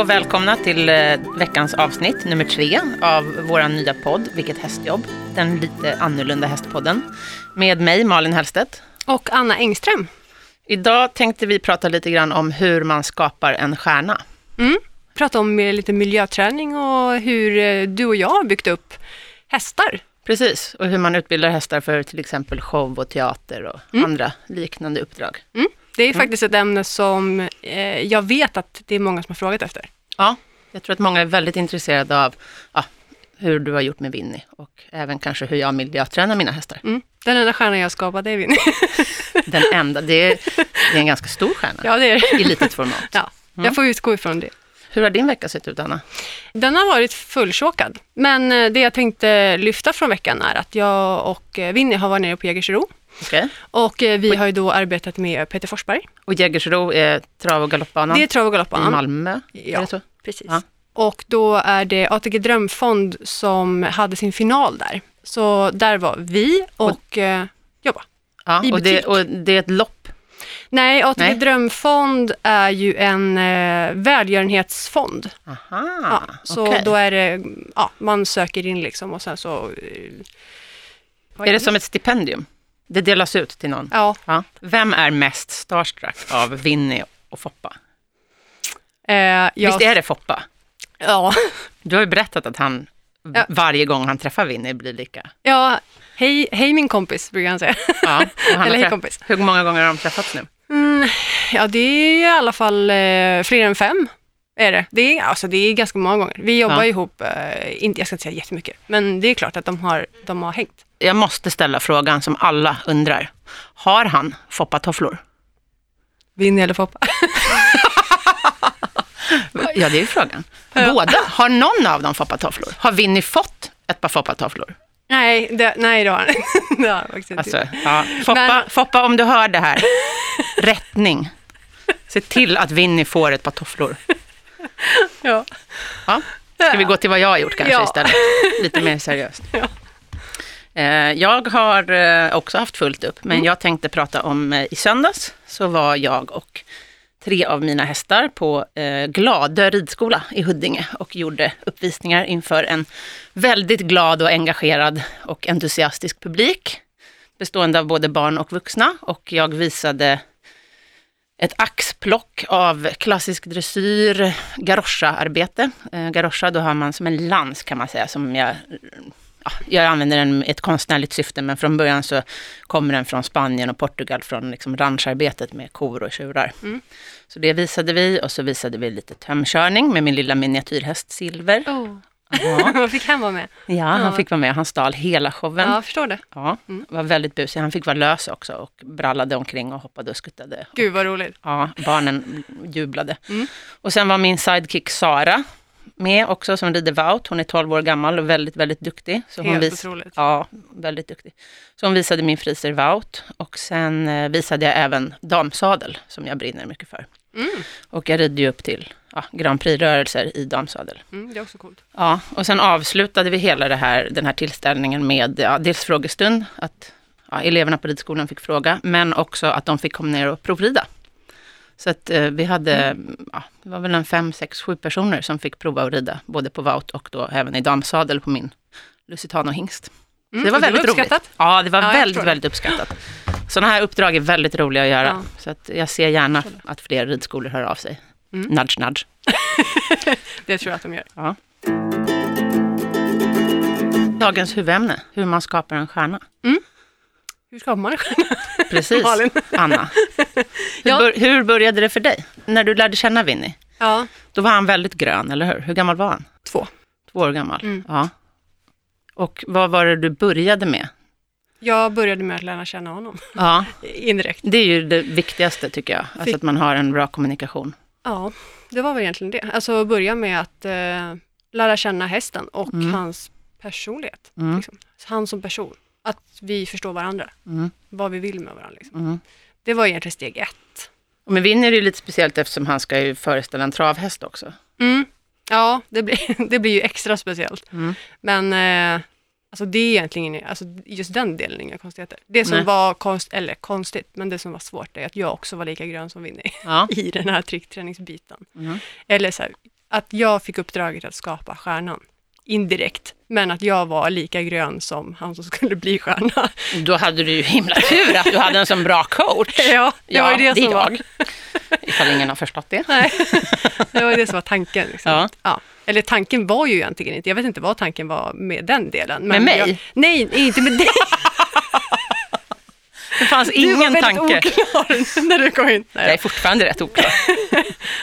och välkomna till eh, veckans avsnitt nummer tre av vår nya podd Vilket hästjobb. Den lite annorlunda hästpodden. Med mig Malin Hellstedt. Och Anna Engström. Idag tänkte vi prata lite grann om hur man skapar en stjärna. Mm. Prata om eh, lite miljöträning och hur eh, du och jag har byggt upp hästar. Precis, och hur man utbildar hästar för till exempel show och teater och Mm. andra liknande uppdrag. Mm. Det är faktiskt ett ämne som eh, jag vet att det är många som har frågat efter. Ja, jag tror att många är väldigt intresserade av ja, hur du har gjort med Winnie och även kanske hur jag miljötränar mina hästar. Mm. Den enda stjärnan jag skapade är Winnie. Den enda, det är, det är en ganska stor stjärna ja, det är det. i litet format. Ja, Mm. jag får utgå ifrån det. Hur har din vecka sett ut, Anna? Den har varit fulltjockad. Men eh, det jag tänkte lyfta från veckan är att jag och eh, Winnie har varit nere på Jägersro. Okej. Och eh, vi har ju då arbetat med Peter Forsberg. Och Jägersro är trav och galoppbanan Det är trav och i galoppbanan. Malmö. Ja. Det? Precis. Ja. Och då är det ATG Drömfond som hade sin final där. Så där var vi och eh, jobba. Ja, I och, det, butik. och det är ett lopp. Nej, ATG Nej. Drömfond är ju en eh, välgörenhetsfond. Aha, Ja, så okej. då är det, ja, man söker in liksom och sen så... Eh, Är det som ett stipendium? Det delas ut till någon? Ja, Ja. Vem är mest starstruck av Winnie och Foppa? eh, jag, Visst är det Foppa? ja, Du har ju berättat att han Ja. varje gång han träffar Winnie blir lika... ja, hej, hej min kompis brukar han säga. Ja, Eller hej kompis. Hur många gånger har de träffats nu? Mm, ja, det är i alla fall eh, fler än fem. Är det. Det, är, alltså, det är ganska många gånger. Vi jobbar Ja. ihop, eh, inte, jag ska inte säga jättemycket, men det är klart att de har, de har hängt. Jag måste ställa frågan som alla undrar. Har han Foppa-tofflor? Winnie eller Foppa? Ja, det är ju frågan. Båda? Har någon av dem Foppa-tofflor? Har Winnie fått ett par Foppa-tofflor? nej, det, nej, det har han inte. Alltså, ja. Foppa, Men- Foppa, om du hör det här, rättning. Se till att Winnie får ett par tofflor. ja. Ja. Ska vi gå till vad jag har gjort kanske Ja. istället? Lite mer seriöst. Ja. Eh, Jag har eh, också haft fullt upp, Mm. men jag tänkte prata om eh, i söndags så var jag och tre av mina hästar på eh, Gladö ridskola i Huddinge och gjorde uppvisningar inför en väldigt glad och engagerad och entusiastisk publik bestående av både barn och vuxna och jag visade ett axplock av klassisk dressyr, garrocha-arbete. Eh, garrocha, då har man som en lans kan man säga, som jag, ja, jag använder den i ett konstnärligt syfte, men från början så kommer den från Spanien och Portugal, från liksom rancharbetet med kor och tjurar. Mm. Så det visade vi och så visade vi lite tömkörning med min lilla miniatyrhäst Silver. Oh. Ja, fick han vara med? ja han fick vara med, han stal hela showen. Ja, jag förstår det. Ja, Mm. var väldigt busig. Han fick vara lös också och brallade omkring och hoppade och skuttade. Gud vad roligt. Ja, barnen jublade. Mm. Och sen var min sidekick Sara med också som rider Wout. Hon är 12 år gammal och väldigt, väldigt duktig. Så hon Helt vis- otroligt. Ja, väldigt duktig. Så hon visade min friser Wout och sen eh, visade jag även damsadel som jag brinner mycket för. Mm. Och jag rider ju upp till ja, Grand Prix-rörelser i damsadel. Mm, det är också coolt. Ja, och sen avslutade vi hela det här, den här tillställningen med ja, dels frågestund, att ja, eleverna på ridskolan fick fråga, men också att de fick komma ner och provrida. Så att eh, vi hade, ja, det var väl en fem, sex, sju personer som fick prova att rida, både på Wout och då även i damsadel på min Lusitano hingst. Så Mm, det var väldigt roligt. uppskattat. Ja, det var Ja, jag väldigt, det. väldigt uppskattat. Sådana här uppdrag är väldigt roliga att göra. Ja. Så att jag ser gärna att fler ridskolor hör av sig. Mm. Nudge, nudge. Det tror jag att de gör. Ja. Dagens huvudämne, hur man skapar en stjärna. Hur skapar man en stjärna? Precis. Anna. Hur, Ja. bör, hur började det för dig? När du lärde känna Winnie? Ja, Då var han väldigt grön, eller hur? Hur gammal var han? två. Två år gammal? Mm. Ja. Och vad var det du började med? Jag började med att lära känna honom Ja, indirekt. det är ju det viktigaste tycker jag. Alltså att man har en bra kommunikation. Ja, det var väl egentligen det. Alltså börja med att eh, lära känna hästen och Mm. hans personlighet. Mm. Liksom. Han som person. Att vi förstår varandra, Mm. vad vi vill med varandra. Liksom. Mm. Det var egentligen steg ett. Och med Winnie är det ju lite speciellt eftersom han ska ju föreställa en travhäst också. Mm. Ja, det blir, det blir ju extra speciellt. Mm. Men eh, alltså det är egentligen inga- alltså just den delen är inga konstigheter. Det som Nej. var konst, eller konstigt, men det som var svårt är att jag också var lika grön som Winnie Ja. i den här trickträningsbiten. Mm. Eller så här, att jag fick uppdraget att skapa stjärnan. Indirekt. Men att jag var lika grön som han som skulle bli stjärna. Då hade du ju himla tur att du hade en sån bra coach. Ja, det Ja, var ju det, som var... jag. Ifall ingen har förstått det. Nej, det var ju det som var tanken. Liksom. Ja. Ja. Eller tanken var ju egentligen inte, jag vet inte vad tanken var med den delen. Med mig? Jag, nej, inte med dig. Det fanns Du var ingen väldigt tanke. oklar när du kom in. Nej, Jag är fortfarande rätt oklar.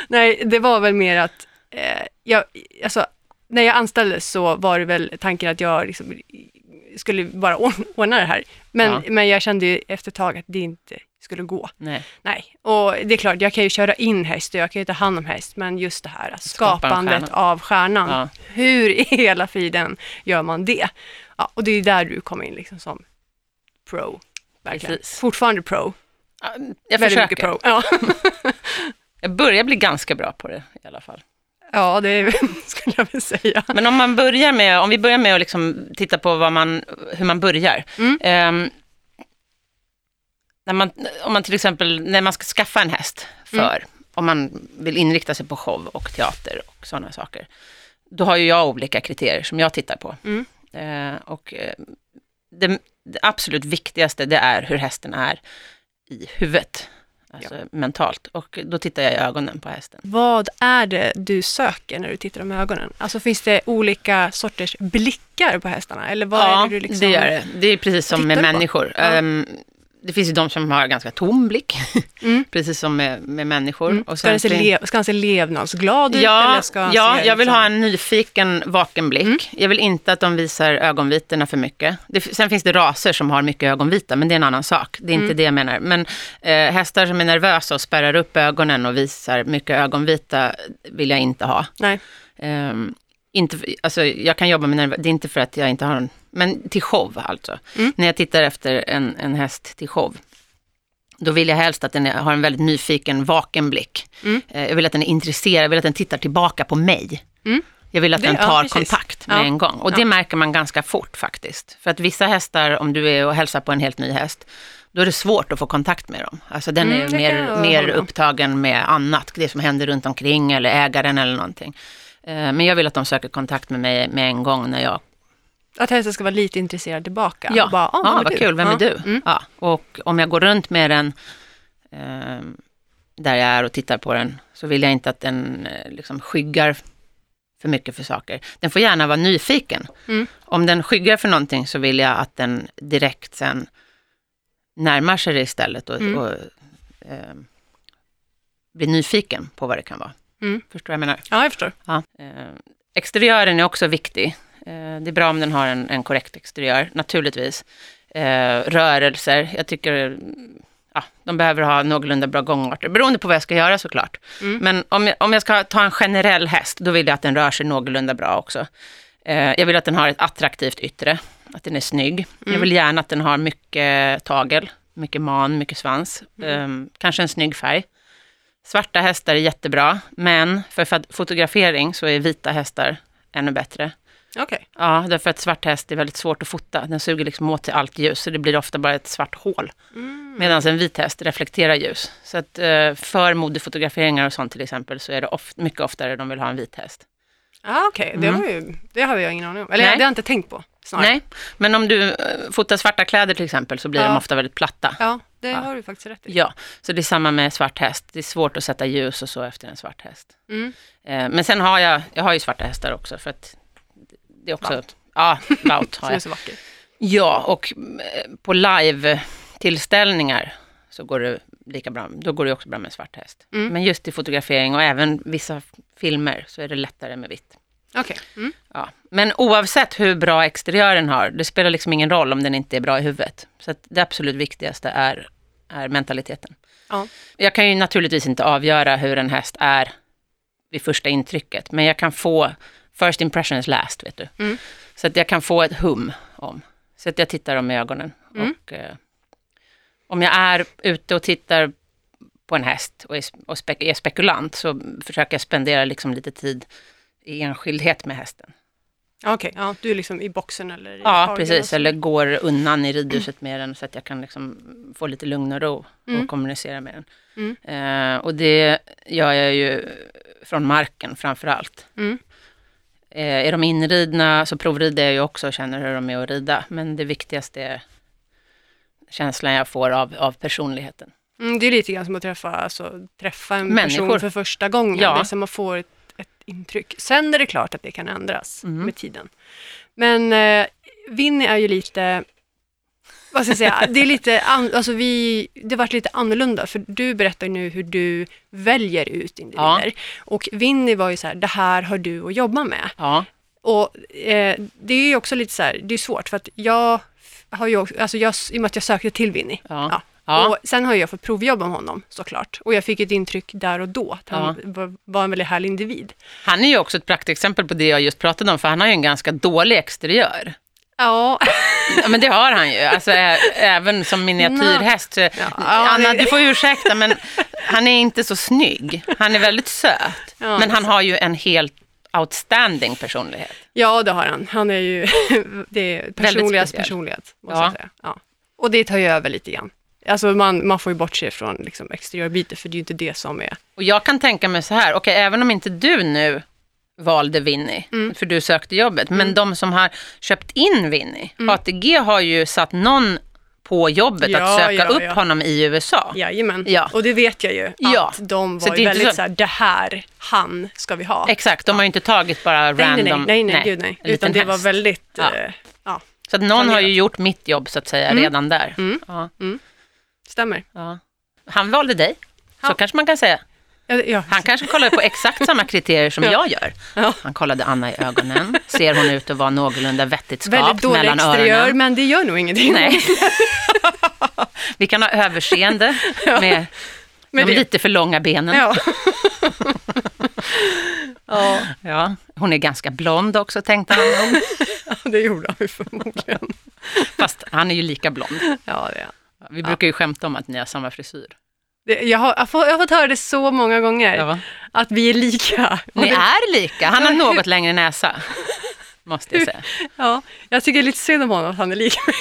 Nej, det var väl mer att eh, jag, alltså, när jag anställdes så var det väl tanken att jag liksom skulle bara ordna, det här. Men, Ja. men jag kände ju efter ett tag att det inte skulle gå. Nej. Nej, och det är klart, jag kan ju köra in häst och jag kan ju ta hand om häst, men just det här skapandet stjärna. av stjärnan, Ja. hur i hela friden gör man det? Ja, och det är där du kommer in liksom som pro. Verkligen. Precis. Fortfarande pro. Ja, Jag försöker. mycket pro. Ja. Jag börjar bli ganska bra på det i alla fall. Ja, det skulle jag vilja säga. Men om man börjar med, om vi börjar med att liksom titta på man, hur man börjar. Mm. Ehm, när man, om man till exempel, när man ska skaffa en häst för, Mm. om man vill inrikta sig på show och teater och sådana saker. Då har ju jag olika kriterier som jag tittar på. Mm. Eh, och eh, det, det absolut viktigaste det är hur hästen är i huvudet. Alltså mentalt. Och då tittar jag i ögonen på hästen. Vad är det du söker när du tittar med ögonen? Alltså finns det olika sorters blickar på hästarna? Eller vad ja, är det du liksom... det gör det. Det är precis som med på? människor. Ja. Ehm, det finns ju de som har ganska tom blick, Mm. precis som med, med människor. Mm. Och Ska, den se ska han se levnadsglad ut? Ja, eller ska han ja se, jag vill liksom- ha en nyfiken, vaken blick. Mm. Jag vill inte att de visar ögonvitorna för mycket. Det, sen finns det raser som har mycket ögonvita, men det är en annan sak. Det är inte Mm. det jag menar. Men eh, hästar som är nervösa och spärrar upp ögonen och visar mycket ögonvita vill jag inte ha. Nej. Ehm, inte, alltså, jag kan jobba med nerv, det är inte för att jag inte har en, men till show alltså. Mm. När jag tittar efter en, en häst till show, då vill jag helst att den har en väldigt nyfiken, vaken blick. Mm. Eh, Jag vill att den är intresserad, jag vill att den tittar tillbaka på mig. Mm. Jag vill att Det- den ja, tar precis. kontakt med Ja. en gång. Och det Ja. märker man ganska fort faktiskt. För att vissa hästar, om du är och hälsar på en helt ny häst, då är det svårt att få kontakt med dem. Alltså den Mm, är mer, mer upptagen med annat, det som händer runt omkring eller ägaren eller någonting. Eh, Men jag vill att de söker kontakt med mig med en gång när jag... Att hästen ska vara lite intresserad tillbaka. Ja, bara, ah, ja vad du? kul, vem ja. är du? Mm. Ja, och om jag går runt med den eh, där jag är och tittar på den, så vill jag inte att den eh, liksom skyggar för mycket för saker. Den får gärna vara nyfiken. Mm. Om den skyggar för någonting så vill jag att den direkt sen närmar sig det istället och, Mm. och eh, blir nyfiken på vad det kan vara. Mm. Förstår jag menar? Ja, jag förstår. Ja. Eh, exteriören är också viktig. Eh, det är bra om den har en, en korrekt exteriör, naturligtvis. Eh, rörelser, jag tycker mm, ja, de behöver ha någorlunda bra gångarter, beroende på vad jag ska göra såklart. Mm. Men om jag, om jag ska ta en generell häst, då vill jag att den rör sig någorlunda bra också. Eh, jag vill att den har ett attraktivt yttre, att den är snygg. Jag Mm. vill gärna att den har mycket tagel, mycket man, mycket svans. Eh, kanske en snygg färg. Svarta hästar är jättebra, men för fot- fotografering så är vita hästar ännu bättre. Okej. Ja, därför att svart häst är väldigt svårt att fota. Den suger liksom åt sig allt ljus, så det blir ofta bara ett svart hål. Mm. Medan en vit häst reflekterar ljus. Så att eh, för modefotograferingar och sånt till exempel, så är det of- mycket oftare de vill ha en vit häst. Ah, Okej, det, Mm. ju, det hade jag ingen aning om. Eller Nej. det har jag inte tänkt på. Snarare. Nej, men om du eh, fotar svarta kläder till exempel, så blir Ja. de ofta väldigt platta. Ja, det Ja. har du faktiskt rätt i. Ja, så det är samma med svart häst. Det är svårt att sätta ljus och så efter en svart häst. Mm. Eh, men sen har jag, jag har ju svarta hästar också, för att det är också... Wout. Ja, Som har jag. så vacker. Ja, och eh, på live-tillställningar så går det lika bra. Då går det också bra med svart häst. Mm. Men just i fotografering och även vissa filmer så är det lättare med vitt. Okej. Mm. Ja. Men oavsett hur bra exteriören har, det spelar liksom ingen roll om den inte är bra i huvudet. Så det absolut viktigaste är, är mentaliteten. Ja. Jag kan ju naturligtvis inte avgöra hur en häst är vid första intrycket, men jag kan få, first impressions last, vet du. Mm. Så att jag kan få ett hum om. Så att jag tittar dem i ögonen. Mm. Och, eh, om jag är ute och tittar på en häst och är, och spek, är spekulant så försöker jag spendera liksom lite tid i enskildhet med hästen. Okej, ja, du är liksom i boxen eller i Ja, precis. Eller går undan i ridhuset med den så att jag kan liksom få lite lugn och ro Mm. och kommunicera med den. Mm. Eh, och det gör jag ju från marken framför allt. Mm. Eh, är de inridna så provrider jag ju också och känner hur de är att rida. Men det viktigaste är känslan jag får av, av personligheten. Mm, det är lite grann som att träffa, alltså, träffa en Människor. person för första gången. Ja. Det är som att få ett intryck. Sen är det klart att det kan ändras Mm. med tiden. Men eh, Winnie är ju lite, vad ska jag säga, det är lite, an, alltså vi, det har varit lite annorlunda. För du berättar nu hur du väljer ut individer. Och Winnie var ju så här, det här har du att jobba med. Ja, Och eh, det är ju också lite så här, det är svårt för att jag har ju alltså jag, i och med att jag sökte till Winnie. ja. Ja. ja. Och sen har jag fått provjobba med honom såklart. Och jag fick ett intryck där och då att han var, var en väldigt härlig individ. Han är ju också ett praktexempel på det jag just pratade om, för han har ju en ganska dålig exteriör. Ja, Ja, men det har han ju, alltså, ä- även som miniatyrhäst. Så, Anna, du får ursäkta, men han är inte så snygg. Han är väldigt söt, Ja, men han har ju en helt outstanding personlighet. ja, det har han. Han är ju det är personligas personlighet. Måste Ja. jag säga. Ja. Och det tar ju över lite grann. Alltså man, man får ju bortse från liksom exteriörbiten för det är ju inte det som är... Och jag kan tänka mig så här, okej, även om inte du nu valde Winnie, Mm. för du sökte jobbet, men de som har köpt in Winnie, Mm. ATG har ju satt någon på jobbet Ja, att söka ja, upp ja. honom i USA. Jajamän. Ja. Och det vet jag ju, att Ja. de Så var inte väldigt så- så här, det här, han ska vi ha. Exakt, de har ju inte tagit bara Nej, nej, random... nej, nej, nej, gud, nej. Utan det var häst. väldigt, Ja. eh, Så att någon har ju gjort mitt jobb så att säga Mm. redan där. Mm. Ja, stämmer. ja. Han valde dig, så Ja. kanske man kan säga. Ja, ja. Han kanske kollar på exakt samma kriterier som Ja. jag gör. Ja. Han kollade Anna i ögonen. Ser hon ut att vara någorlunda vettigt skapt Väldigt dålig mellan exteriör, öronen? men det gör nog ingenting. Nej. Vi kan ha överseende med Men de det- lite för långa benen. Ja. Ja. ja, Hon är ganska blond också, tänkte han nog. det gjorde han förmodligen. Fast han är ju lika blond. Ja, det är. han. Vi brukar ju skämta om att ni har samma frisyr. jag, har, jag, har fått höra det så många gånger, Ja. att vi är lika. Ni det, är lika. Han har något längre näsa, måste jag säga. ja, jag tycker lite synd om honom att han är lik mig.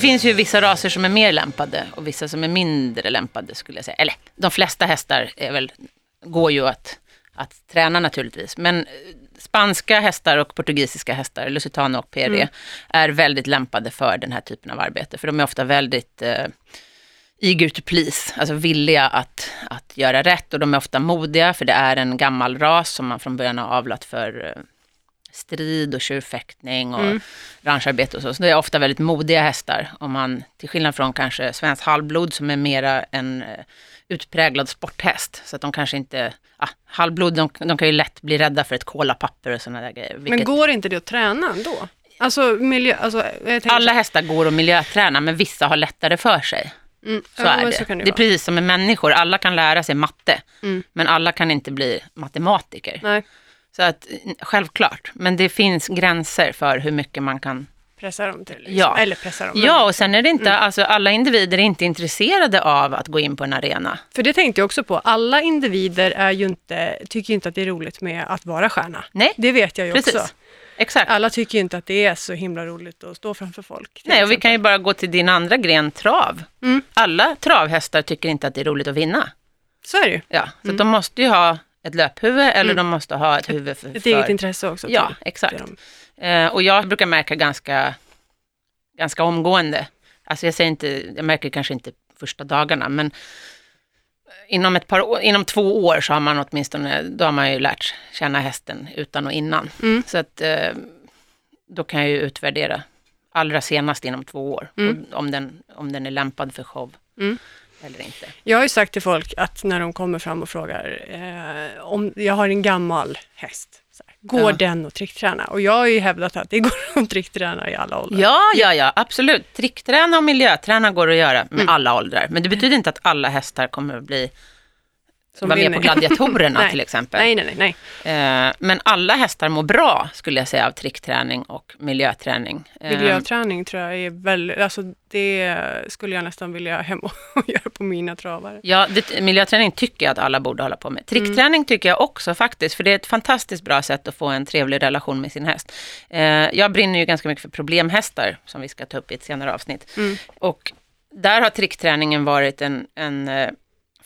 Finns ju vissa raser som är mer lämpade och vissa som är mindre lämpade skulle jag säga. Eller de flesta hästar är väl, går ju att, att träna naturligtvis. Men eh, spanska hästar och portugisiska hästar, Lusitano och PD, Mm. är väldigt lämpade för den här typen av arbete. För de är ofta väldigt eh, eager to please, alltså villiga att, att göra rätt. Och de är ofta modiga, för det är en gammal ras som man från början har avlat för eh, strid och tjurfäktning och Mm. rancharbete och så. Så det är ofta väldigt modiga hästar. Om man, till skillnad från kanske svensk halvblod som är mera en eh, utpräglad sporthäst. Så att de kanske inte, ah, halvblod, de, de kan ju lätt bli rädda för ett kolapapper och sådana där grejer. Men Vilket, går inte det att träna ändå? Alltså, miljö, alltså tänker alla hästar går att miljöträna, men vissa har lättare för sig. mm, Så ja, är men det. Så det, det, är precis som med människor, alla kan lära sig matte, Mm. men alla kan inte bli matematiker. Nej, Så att, självklart, men det finns gränser för hur mycket man kan pressa dem till. Liksom. Ja. Eller pressa dem. Ja, och sen är det inte, Mm. alltså alla individer är inte intresserade av att gå in på en arena. För det tänkte jag också på. Alla individer är ju inte, tycker ju inte att det är roligt med att vara stjärna. Nej, Det vet jag ju precis. också. Exakt. Alla tycker ju inte att det är så himla roligt att stå framför folk. Nej, och vi kan ju bara gå till din andra gren, trav. Mm. Alla travhästar tycker inte att det är roligt att vinna. Så är det ju. Ja, så att de måste ju ha ett löphuvud eller Mm. de måste ha ett huvud för... Ett för eget intresse också. Ja, till exakt. Eh, och jag brukar märka ganska, ganska omgående. Alltså jag säger inte, jag märker kanske inte första dagarna, men inom, ett par år, inom två år så har man åtminstone, då har man ju lärt känna hästen utan och innan. Mm. Så att eh, då kan jag ju utvärdera allra senast inom två år, Mm. om, den, om den är lämpad för show Mm. Eller inte. Jag har ju sagt till folk att när de kommer fram och frågar eh, om jag har en gammal häst, går Ja. den att trickträna? Och jag har ju hävdat att det går att trickträna i alla åldrar. Ja, ja, ja, absolut. Trickträna och miljöträna går att göra med Mm. alla åldrar. Men det betyder inte att alla hästar kommer att bli Som var med på gladiatorerna till exempel. Nej, nej, nej. nej. Eh, men alla hästar mår bra, skulle jag säga, av trickträning och miljöträning. Eh, Miljöträning tror jag är väldigt, alltså det skulle jag nästan vilja hem och göra på mina travare. Ja, det, miljöträning tycker jag att alla borde hålla på med. Trickträning tycker jag också faktiskt, för det är ett fantastiskt bra sätt att få en trevlig relation med sin häst. Eh, jag brinner ju ganska mycket för problemhästar, som vi ska ta upp i ett senare avsnitt. Mm. Och där har trickträningen varit en, en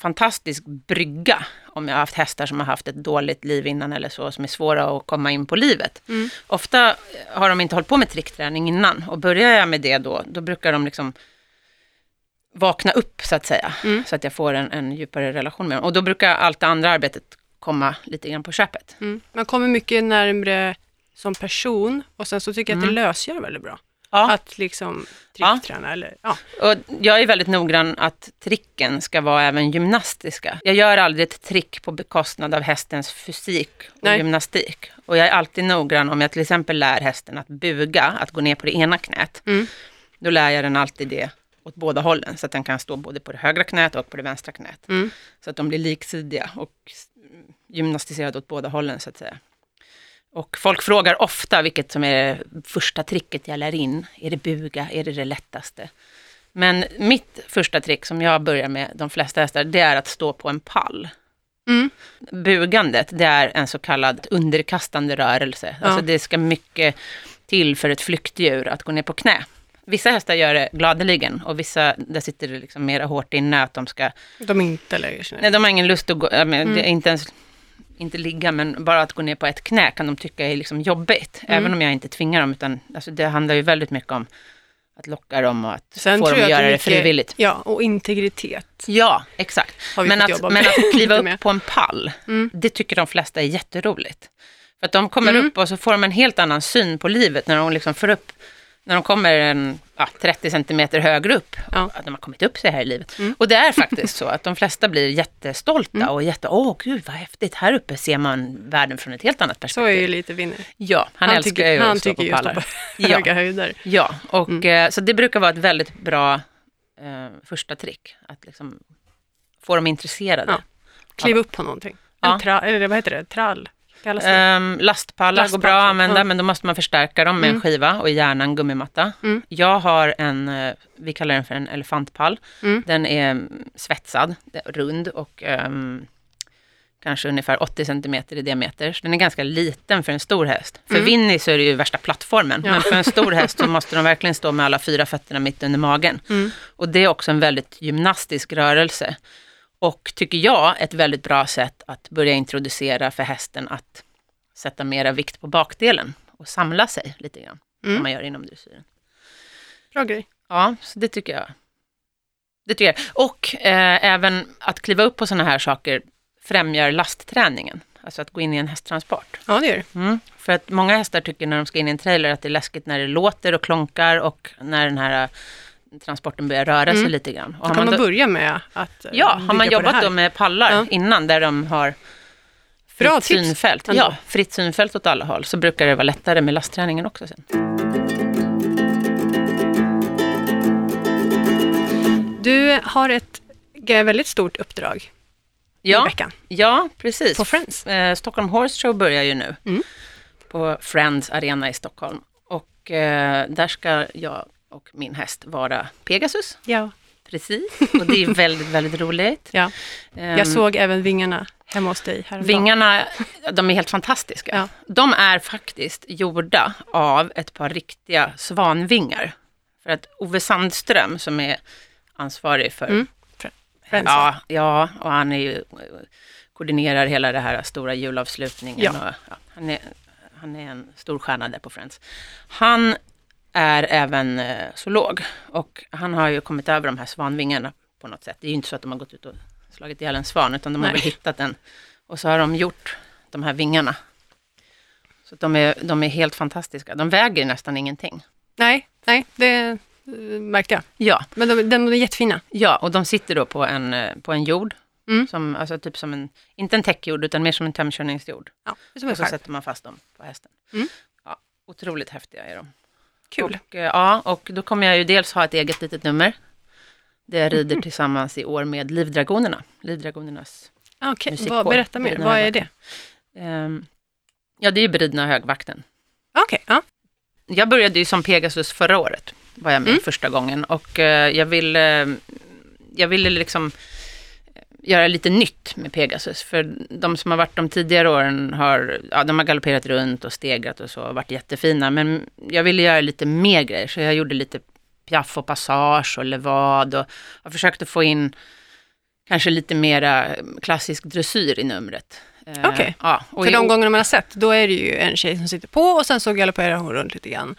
fantastisk brygga, om jag har haft hästar som har haft ett dåligt liv innan eller så, som är svåra att komma in på livet. Mm. Ofta har de inte hållit på med trickträning innan och börjar jag med det då, då brukar de liksom vakna upp så att säga, Mm. så att jag får en, en djupare relation med dem. Och då brukar allt det andra arbetet komma lite grann på köpet. Mm. Man kommer mycket närmre som person och sen så tycker jag att Mm. det lösgör väldigt bra. Ja. Att liksom Ja. trickträna eller ja. Och jag är väldigt noggrann att tricken ska vara även gymnastiska. Jag gör aldrig ett trick på bekostnad av hästens fysik och Nej. gymnastik. Och jag är alltid noggrann om jag till exempel lär hästen att buga, att gå ner på det ena knät. Mm. Då lär jag den alltid det åt båda hållen, så att den kan stå både på det högra knät och på det vänstra knät. Mm. Så att de blir liksidiga och gymnastiserade åt båda hållen så att säga. Och folk frågar ofta vilket som är det första tricket jag lär in. Är det buga? Är det det lättaste? Men mitt första trick som jag börjar med de flesta hästar, det är att stå på en pall. Mm. Bugandet, det är en så kallad underkastande rörelse. Ja. Alltså det ska mycket till för ett flyktdjur att gå ner på knä. Vissa hästar gör det gladeligen och vissa, där sitter det liksom mera hårt inne att de ska De inte lägger sig ner. Nej, de har ingen lust att gå, men Mm. det är inte ens, inte ligga, men bara att gå ner på ett knä kan de tycka är liksom jobbigt. Mm. Även om jag inte tvingar dem, utan alltså, det handlar ju väldigt mycket om att locka dem och att Sen få dem att göra det mycket- frivilligt. Ja, och integritet Ja, exakt. Men att, men att kliva upp på en pall, Mm. det tycker de flesta är jätteroligt. För att de kommer Mm. upp och så får de en helt annan syn på livet när de liksom får upp, när de kommer en, ja, 30 centimeter högre upp, Ja. att de har kommit upp sig här i livet. Mm. Och det är faktiskt så att de flesta blir jättestolta Mm. och jätte, åh gud vad häftigt, här uppe ser man världen från ett helt annat Så perspektiv. är ju lite vinner. Ja, han, älskar tycker, ju han att stå tycker på ju att stå pallar. på Ja. höga höjder. Ja, och Mm. eh, så det brukar vara ett väldigt bra eh, första trick, att liksom få dem intresserade. Ja. Kliv upp på någonting. Ja. En tra, eller vad heter det? Trall? Um, lastpallar går Lastpall, bra att använda, ja. men då måste man förstärka dem med Mm. en skiva och gärna en gummimatta. Mm. Jag har en, eh, vi kallar den för en elefantpall. Mm. Den är mm, svetsad, rund och ehm, kanske ungefär 80 cm i diameter. Så den är ganska liten för en stor häst. För Mm. Winnie så är det ju värsta plattformen, Ja. men för en stor häst så måste de verkligen stå med alla fyra fötterna mitt under magen. Mm. Och det är också en väldigt gymnastisk rörelse. Och tycker jag ett väldigt bra sätt att börja introducera för hästen att sätta mera vikt på bakdelen och samla sig lite grann, Mm. som man gör inom dressyren. Bra grej. Ja, så det tycker jag. Det tycker jag. Och eh, även att kliva upp på sådana här saker främjar lastträningen. Alltså att gå in i en hästtransport. Ja, det gör det. Mm. För att många hästar tycker när de ska in i en trailer att det är läskigt när det låter och klonkar och när den här transporten börjar röra sig Mm. lite grann. Och Då kan man då, börja med att eh, ja, har man jobbat då med pallar Ja. innan där de har Bra fritt tips synfält. ändå. Ja, fritt synfält åt alla håll så brukar det vara lättare med lastträningen också sen. Du har ett väldigt stort uppdrag i Ja, veckan ja precis. på Friends. Eh, Stockholm Horse Show börjar ju nu Mm. på Friends Arena i Stockholm. Och eh, där ska jag och min häst vara Pegasus. Ja. Precis, och det är väldigt, väldigt roligt. ja. Ehm, Jag såg även vingarna hemma hos dig häromdagen. Vingarna, de är helt fantastiska. Ja. De är faktiskt gjorda av ett par riktiga svanvingar. För att Ove Sandström som är ansvarig för Mm. Ja, ja, och han är ju, koordinerar hela det här stora julavslutningen. Ja. Och, ja, han, är, han är en stor stjärna där på Friends. Han är även eh, zoolog och han har ju kommit över de här svanvingarna på något sätt. Det är ju inte så att de har gått ut och slagit ihjäl en svan, utan de har Nej. väl hittat den. Och så har de gjort de här vingarna. Så de är, de är helt fantastiska. De väger nästan ingenting. Nej, nej, det eh, märkte jag. Ja, Men de, de är jättefina. Ja, och de sitter då på en, eh, på en jord. Mm. Som, alltså typ som en, inte en täckjord, utan mer som en tömkörningsjord. Ja, som Och så skärp. sätter man fast dem på hästen. Mm. Ja, otroligt häftiga är de. Kul. Och, eh, ja, och då kommer jag ju dels ha ett eget litet nummer. Där jag rider tillsammans i år med Livdragonerna. Livdragonernas Ah, Okej, Musikkår. vad, berätta mer. Vad är det? Ehm, ja, det är Bridna högvakten. Okej, ja. Jag började ju som Pegasus förra året, var jag med Mm. första gången. Och eh, jag ville, jag ville liksom göra lite nytt med Pegasus. För de som har varit de tidigare åren har, ja, de har galopperat runt och stegrat och så, och varit jättefina. Men jag ville göra lite mer grejer, så jag gjorde lite piaff och passage och levad. Och jag försökte få in kanske lite mera klassisk dressyr i numret. Eh, Okej. Ja, och För de gångerna man har sett, då är det ju en tjej som sitter på och sen så galopperar hon runt lite grann.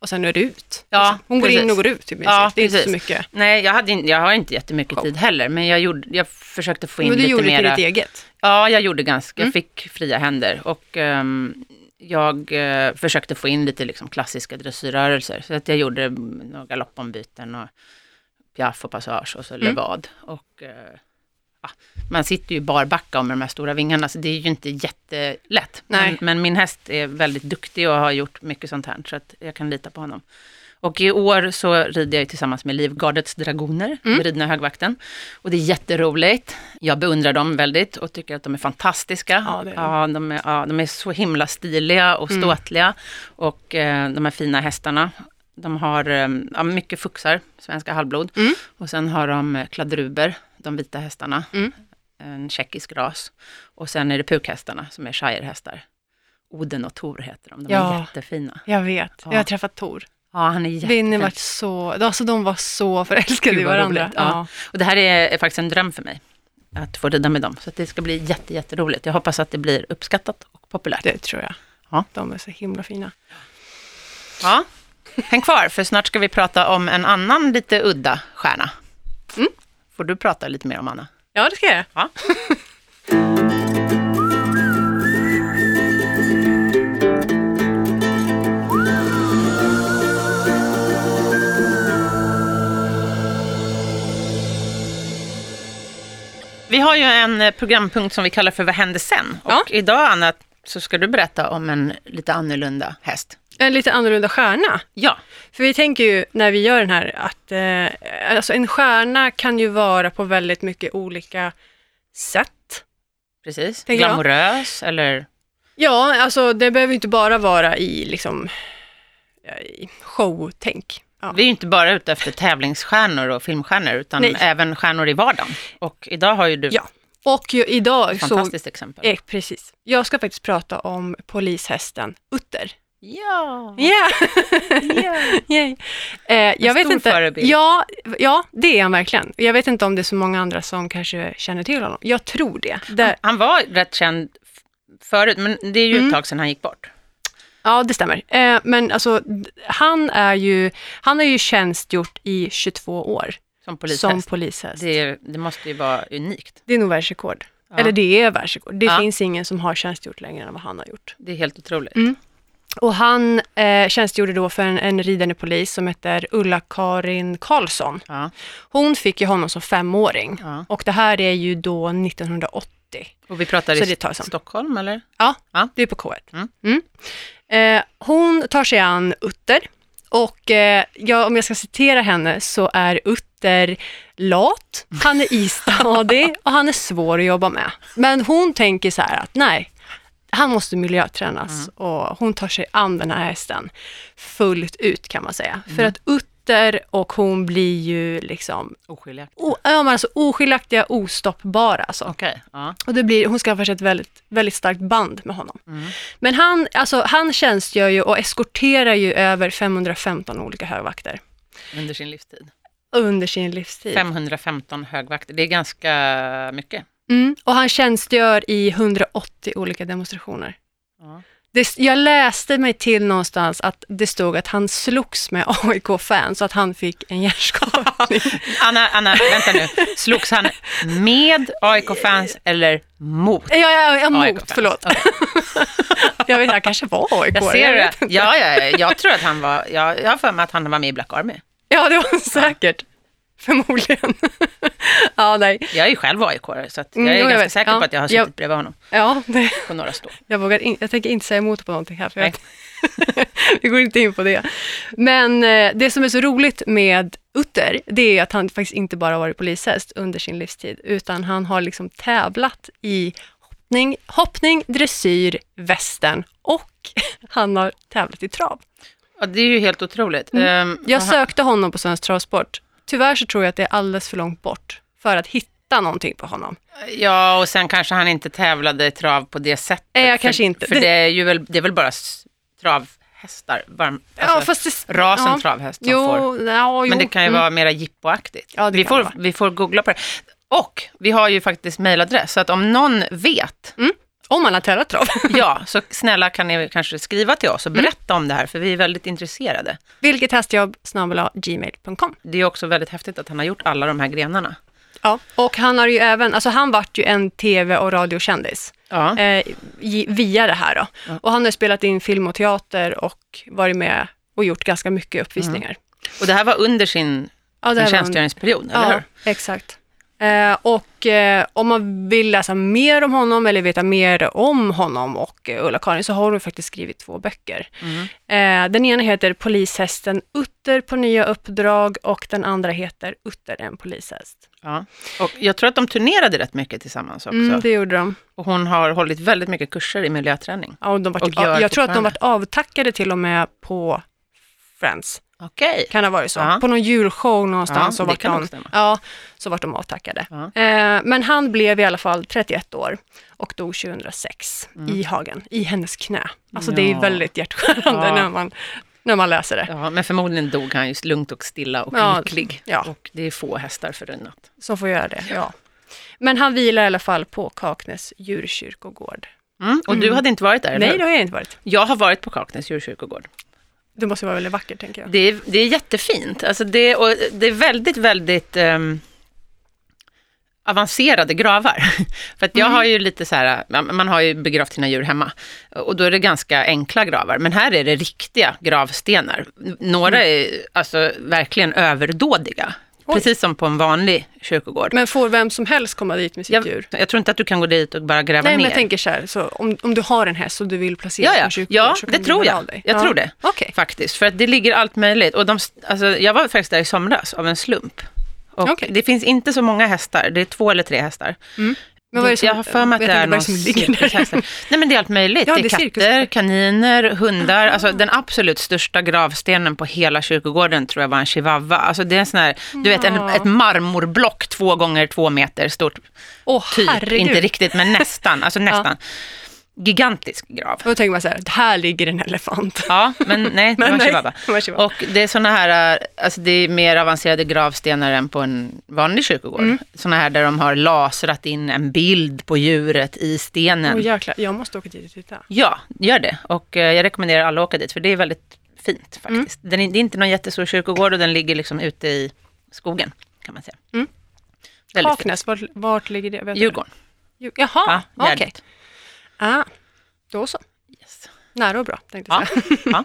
Och sen är det ut. Ja, Liksom. Hon går in precis. och går ut. Typ, Ja, det är inte så precis. mycket. Nej, jag, hade, jag har inte jättemycket Show. tid heller, men jag, gjorde, jag försökte få in Men du lite gjorde det till mera... ditt eget. Ja, jag gjorde ganska, Mm. jag fick fria händer och ehm, jag eh, försökte få in lite liksom, klassiska dressyrrörelser. Så att jag gjorde några galoppombyten och piaff och passage och så Mm. levad. Och, ja, man sitter ju barbacka med de här stora vingarna, så det är ju inte jättelätt. Men, men min häst är väldigt duktig och har gjort mycket sånt här, så att jag kan lita på honom. Och i år så rider jag tillsammans med Livgardets dragoner, Mm. ridna högvakten. Och det är jätteroligt. Jag beundrar dem väldigt och tycker att de är fantastiska. Ja, är de. ja, de, är, ja, de är så himla stiliga och Mm. ståtliga. Och eh, de här fina hästarna. De har eh, ja, mycket fuxar, svenska halvblod. Mm. Och sen har de eh, kladruber, de vita hästarna. Mm. En tjeckisk ras. Och sen är det pukhästarna som är shirehästar. Oden och Tor heter de. De är Ja. jättefina. Jag vet. Ja. Jag har träffat Tor. Ja, han är jättefin. Vinny var så, alltså de var så förälskade i varandra. roligt. Ja. Och det här är, är faktiskt en dröm för mig. Att få rida med dem. Så det ska bli jätte, jätteroligt. Jag hoppas att det blir uppskattat och populärt. Det tror jag. Ja. De är så himla fina. Ja. Häng kvar, för snart ska vi prata om en annan lite udda stjärna. Mm. Får du prata lite mer om Anna? Ja, det ska jag göra. Ja. Vi har ju en eh, programpunkt som vi kallar för Vad hände sen? Och Ja. idag, Anna, så ska du berätta om en lite annorlunda häst. En lite annorlunda stjärna. Ja, För vi tänker ju när vi gör den här att eh, alltså en stjärna kan ju vara på väldigt mycket olika sätt. precis. Tänker jag. Glamorös eller... Ja, alltså det behöver inte bara vara i liksom i showtänk. Ja. Vi är ju inte bara ute efter tävlingsstjärnor och filmstjärnor, utan Nej. även stjärnor i vardagen. Och idag har ju du Ja. Och idag så, fantastiskt exempel. eh, precis, jag ska faktiskt prata om polishästen Utter. Ja! Ja! ja. Yay. Eh, jag vet stor inte. förebild. Ja, ja, det är han verkligen. Jag vet inte om det är så många andra som kanske känner till honom. Jag tror det. det Han var rätt känd förut, men det är ju Mm. ett tag sedan han gick bort. ja, det stämmer. Eh, men alltså, han är ju, han har ju tjänstgjort i 22 år Som polishäst. som polishäst. Det, det, det måste ju vara unikt. är nog världsrekord. Ja. Eller det är världsrekord. Det Ja. finns ingen som har tjänstgjort längre än vad han har gjort. Det är helt otroligt. Mm. Och han eh, tjänstgjorde då för en, en ridande polis som heter Ulla-Karin Karlsson. Ja, Hon fick ju honom som femåring. ja. Och det här är ju då 1980. Och vi pratar Så i det sen. Stockholm, eller? Ja, Ja. det är på K1. Mm. Mm. Eh, hon tar sig an Utter och eh, ja, om jag ska citera henne så är Utter lat, han är istadig och han är svår att jobba med. Men hon tänker så här att nej, han måste miljötränas Mm. och hon tar sig an den här hästen fullt ut kan man säga. Mm. För att Utter och hon blir ju liksom Oskiljaktigt. o, ja, men alltså, oskiljaktiga, ostoppbara. Alltså. Okej, ja. Och det blir, hon skaffar sig ett väldigt, väldigt starkt band med honom. Mm. Men han, alltså, han tjänstgör ju och eskorterar ju över 515 olika högvakter Under sin livstid. under sin livstid. 515 högvakter, det är ganska mycket. Mm. Och han tjänstgör i 180 olika demonstrationer. Ja. Det, jag läste mig till någonstans att det stod att han slogs med AIK-fans så att han fick en hjärnskakning. Anna, Anna, vänta nu. Slogs han med AIK-fans eller mot? ja, ja, ja, mot, förlåt. Okej. Jag vet, han kanske var AIK. Jag ser det. Ja, ja, jag tror att han var, jag, jag har för mig att han var med i Black Army. Ja, det var han säkert. Förmodligen. Ja, nej. Jag är ju själv aik så jag Mm, är jag ganska vet. säker Ja. på att jag har suttit bredvid honom Ja, det, på några stå. jag, vågar in, jag tänker inte säga emot på någonting här, för jag, vi går inte in på det. Men eh, det som är så roligt med Utter, det är att han faktiskt inte bara varit polishäst under sin livstid, utan han har liksom tävlat i hoppning, hoppning dressyr, västern och han har tävlat i trav. Ja, det är ju helt otroligt. Ehm, Jag sökte honom på Svensk Travsport. Tyvärr så tror jag att det är alldeles för långt bort för att hitta någonting på honom. Ja, och sen kanske han inte tävlade i trav på det sättet. För, kanske inte. För Det- det, är ju väl, det är väl bara s- travhästar, varm, alltså, ja, det, rasen ja. travhäst som Jo, får. ja. Men det kan ju Mm. vara mera jippoaktigt. Ja, vi, får, vi får googla på det. Och vi har ju faktiskt mejladress, så att om någon vet, Om man har tävlat trav. ja, så snälla kan ni kanske skriva till oss och Mm. berätta om det här, för vi är väldigt intresserade. Vilket hästjobb gmail.com. Det är också väldigt häftigt att han har gjort alla de här grenarna. Ja. Och han har ju även, alltså han vart ju en tv och radiokändis Ja. eh, via det här då. Ja. Och han har spelat in film och teater och varit med och gjort ganska mycket uppvisningar. Och det här var under sin, Ja, sin tjänstgöringsperiod, eller Ja, hur? exakt. Eh, och eh, om man vill läsa mer om honom eller veta mer om honom och eh, Ulla-Karin så har hon faktiskt skrivit två böcker. Mm. Eh, den ena heter Polishästen Utter på nya uppdrag och den andra heter Utter en polishäst. Ja. Och jag tror att de turnerade rätt mycket tillsammans också. Mm, det gjorde de. Och hon har hållit väldigt mycket kurser i miljöträning. Ja, och de vart, Och gör jag tror att de vart avtackade till och med på Friends. Okej. Kan ha varit så. Ja. På någon julshow någonstans Ja, så, vart de, ja, så vart de avtackade. Ja. Eh, men han blev i alla fall 31 år och dog 2006 Mm. i hagen, i hennes knä. Alltså det är väldigt hjärtskärande när, man, när man läser det. Ja, men förmodligen dog han just lugnt och stilla och lycklig. ja. Och det är få hästar förunnat. Som får göra det, ja. Men han vilar i alla fall på Kaknäs djurkyrkogård. Mm. Och du Mm. hade inte varit där, Nej, det har jag inte varit. Jag har varit på Kaknäs djurkyrkogård. Det måste vara väldigt vackert, tänker jag. Det är, det är jättefint. Alltså det, och det är väldigt, väldigt ehm, avancerade gravar. För att jag Mm. har ju lite så här, man har ju begravt sina djur hemma. Och då är det ganska enkla gravar. Men här är det riktiga gravstenar. Några är alltså verkligen överdådiga. Mm. Oj. Precis som på en vanlig kyrkogård. Men får vem som helst komma dit med sitt jag, djur? jag tror inte att du kan gå dit och bara gräva Nej, men ner. jag tänker så här, så om, om du har en häst och du vill placera Ja, på ja. en kyrkogård ja så kan det du tror jag. dig. Jag ja. tror det. Okej. Faktiskt, för att det ligger allt möjligt. Och de, alltså, jag var faktiskt där i somras av en slump. Och Okej. Det finns inte så många hästar, det är två eller tre hästar. Men vad är det som, jag har för mig att det är någon cirkushästar. Nej men det är allt möjligt. Ja, det är det är katter, kaniner, hundar. Alltså den absolut största gravstenen på hela kyrkogården tror jag var en chihuahua. Alltså det är en sån här, du vet en, Ja. ett marmorblock två gånger två meter stort. Åh, Typ, herregud. inte riktigt men nästan. Alltså nästan. Gigantisk grav. Och då tänker man så här, här ligger en elefant. Ja, men nej, det var chihuahua. Och det är såna här, äh, alltså det är mer avancerade gravstenar än på en vanlig kyrkogård. Mm. Såna här där de har lasrat in en bild på djuret i stenen. Åh jäklar, jag måste åka dit och titta. Ja, gör det. Och eh, jag rekommenderar alla att åka dit, för det är väldigt fint Mm. faktiskt. Den är, det är inte någon jättestor kyrkogård och den ligger liksom ute i skogen, kan man säga. Mm. Kaknäs, vart, vart ligger det? Vet Djurgården. Djur- Jaha, Ja, okej. Gärdet. Ah, då så. Yes. Nära och bra, tänkte jag Ja. säga. ja.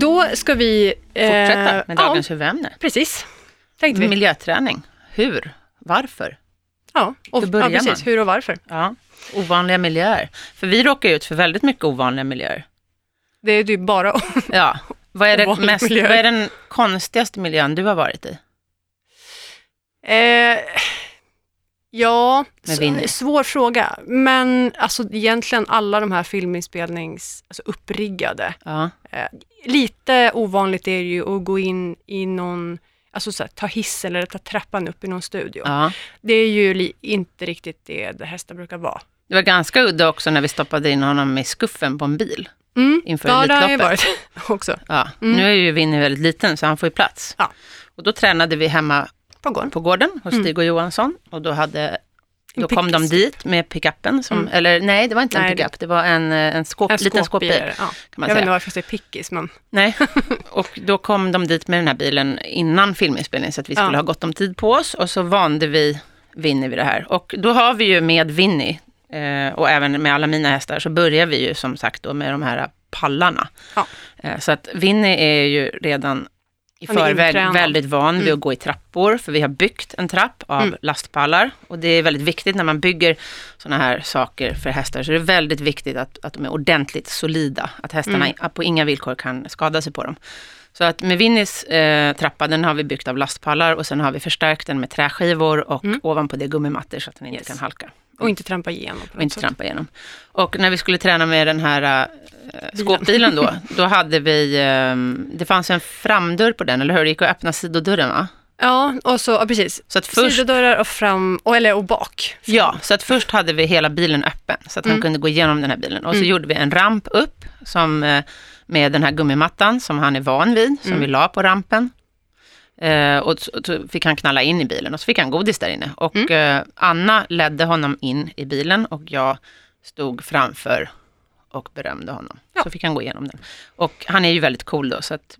Då ska vi... Fortsätta eh, med dagens huvudämne. Ja, precis. Tänkte vi. Miljöträning. Hur? Varför? Ja, och, ja, precis. man? Hur och varför. Ja, ovanliga miljöer. För vi råkar ut för väldigt mycket ovanliga miljöer. Det är ju bara... Ja. Vad är, det mest, miljöer. vad är den konstigaste miljön du har varit i? eh, ja, svår fråga. Men alltså egentligen alla de här filminspelnings... Alltså uppriggade. Ja. Eh, lite ovanligt är det ju att gå in i någon... Alltså så här, ta hissen eller ta trappan upp i någon studio. ja. Det är ju inte riktigt det det hästar brukar vara. Det var ganska udda också när vi stoppade in honom i skuffen på en bil. Mm. Inför ja, det har ju varit också. Ja. Mm. Nu är ju Winnie väldigt liten så han får ju plats. Ja. Och då tränade vi hemma På gården. på gården hos Mm. Stig och Johansson. Och då, hade, då kom de dit med pickuppen. Som, Mm. Eller nej, det var inte Nej, en pickup. Det var en, eh, en, skåp, En liten skåpbil. Ja. Kan man Jag vet inte varför jag säger pickis, men Nej, och då kom de dit med den här bilen innan filminspelningen så att vi skulle Ja. ha gott om tid på oss och så vande vi Winnie vid det här. Och då har vi ju med Winnie eh, och även med alla mina hästar så börjar vi ju som sagt då med de här pallarna. Ja. Eh, så att Winnie är ju redan i är förväg väldigt van vid Mm. att gå i trappor, för vi har byggt en trapp av Mm. lastpallar. Och det är väldigt viktigt när man bygger sådana här saker för hästar, så är det väldigt viktigt att, att de är ordentligt solida. Att hästarna Mm. på inga villkor kan skada sig på dem. Så att med Vinnys eh, trappa, den har vi byggt av lastpallar och sen har vi förstärkt den med träskivor och Mm. ovanpå det gummimattor så att den inte Yes. kan halka Och inte trampa igenom. och inte sätt. trampa igenom. Och när vi skulle träna med den här äh, skåpbilen då, då hade vi, ehm, det fanns en framdörr på den, eller hur? Det gick att öppna sidodörren va? Ja, och så, ja, precis. Så att först, Sidodörrar och fram, och, eller och bak. ja, så att först hade vi hela bilen öppen, så att han Mm. kunde gå igenom den här bilen. Och så Mm. gjorde vi en ramp upp, som, eh, med den här gummimattan som han är van vid, som Mm. vi la på rampen. Eh, och så, så fick han knalla in i bilen och så fick han godis där inne. Och Mm. eh, Anna ledde honom in i bilen och jag stod framför och berömde honom. Ja. Så fick han gå igenom den. Och han är ju väldigt cool då, så att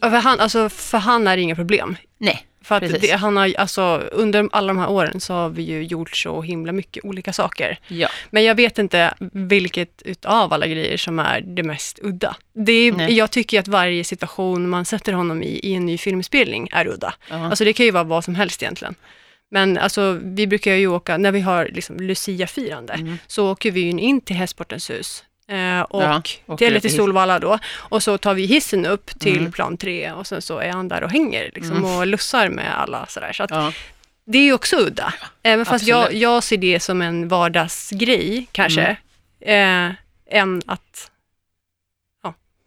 Ja, för, han, alltså, för han är det inga problem. nej. För att det, han har, alltså, under alla de här åren så har vi ju gjort så himla mycket olika saker. Ja. Men jag vet inte vilket utav alla grejer som är det mest udda. Det är, Nej. jag tycker att varje situation man sätter honom i, i en ny filmspelning är udda. Ja. Alltså det kan ju vara vad som helst egentligen. Men alltså, vi brukar ju åka, när vi har liksom Lucia-firande, Mm. så åker vi ju in till Hästsportens hus. Eh, och Ja, upp till i- Solvalla då. Och så tar vi hissen upp till Mm. plan tre och sen så är han där och hänger liksom, Mm. och lussar med alla sådär. Så att Ja. det är ju också udda. Även fast jag, jag ser det som en vardagsgrej kanske. Mm. Eh, än att,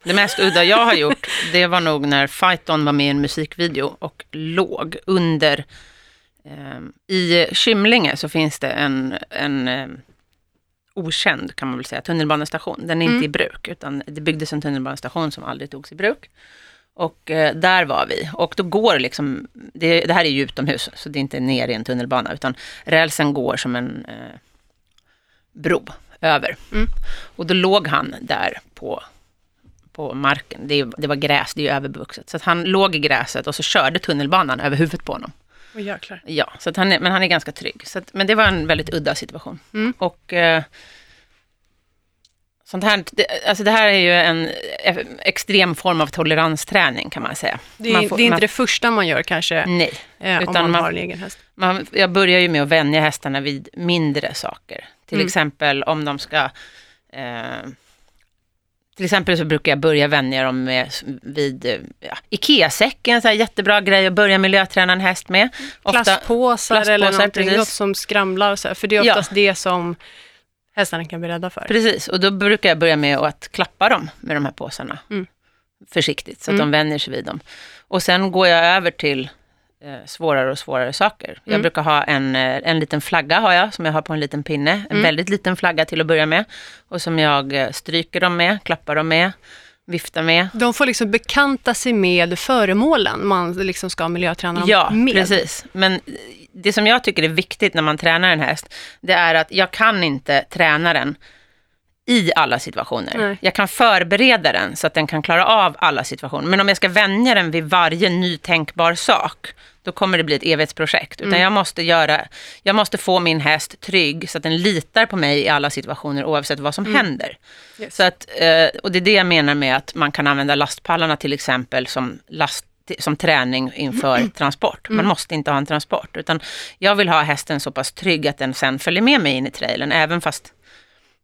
Det mest udda jag har gjort, det var nog när Fighton var med i en musikvideo och låg under... ehm, I Kymlinge så finns det en, en ehm, okänd, kan man väl säga, tunnelbanestation. Den är inte Mm. i bruk, utan det byggdes en tunnelbanestation som aldrig togs i bruk. Och eh, där var vi. Och då går liksom, det, det här är ju utomhus, så det är inte ner i en tunnelbana, utan rälsen går som en eh, bro över. Mm. Och då låg han där på, på marken. Det, det var gräs, det är ju övervuxet. Så han låg i gräset och så körde tunnelbanan över huvudet på honom. Oh, jäklar. Ja, så att han är, men han är ganska trygg. Så att, men det var en väldigt udda situation. Mm. Och eh, sånt här, det, alltså det här är ju en eh, extrem form av toleransträning kan man säga. Det är, Man får- det är inte man- det första man gör kanske, Nej, eh, om utan man, man- har en egen häst. man, jag börjar ju med att vänja hästarna vid mindre saker. Till Mm. exempel om de ska... Eh, till exempel så brukar jag börja vänja dem med, vid eh, ja, Ikea-säcken, en jättebra grej att börja miljöträna en häst med. Ofta, Plastpåsar, eller plastpåsar, någonting, precis. något som skramlar. Så här, för det är Ja. oftast det som hästarna kan bli rädda för. precis, och då brukar jag börja med att klappa dem med de här påsarna. Mm. Försiktigt, så att Mm. de vänjer sig vid dem. Och sen går jag över till eh, svårare och svårare saker. Jag Mm. brukar ha en, eh, en liten flagga har jag, som jag har på en liten pinne. En Mm. väldigt liten flagga till att börja med. Och som jag eh, stryker dem med, klappar dem med, viftar med. De får liksom bekanta sig med föremålen man liksom ska miljöträna dem Ja, med. precis. Men det som jag tycker är viktigt när man tränar en häst, det är att jag kan inte träna den i alla situationer. Nej. Jag kan förbereda den så att den kan klara av alla situationer. Men om jag ska vänja den vid varje ny tänkbar sak, då kommer det bli ett evighetsprojekt. Utan Mm. jag, måste göra, jag måste få min häst trygg så att den litar på mig i alla situationer oavsett vad som Mm. händer. Yes. Så att, eh, och det är det jag menar med att man kan använda lastpallarna till exempel som, last, som träning inför transport. Man Mm. måste inte ha en transport, utan jag vill ha hästen så pass trygg att den sen följer med mig in i trailern, även fast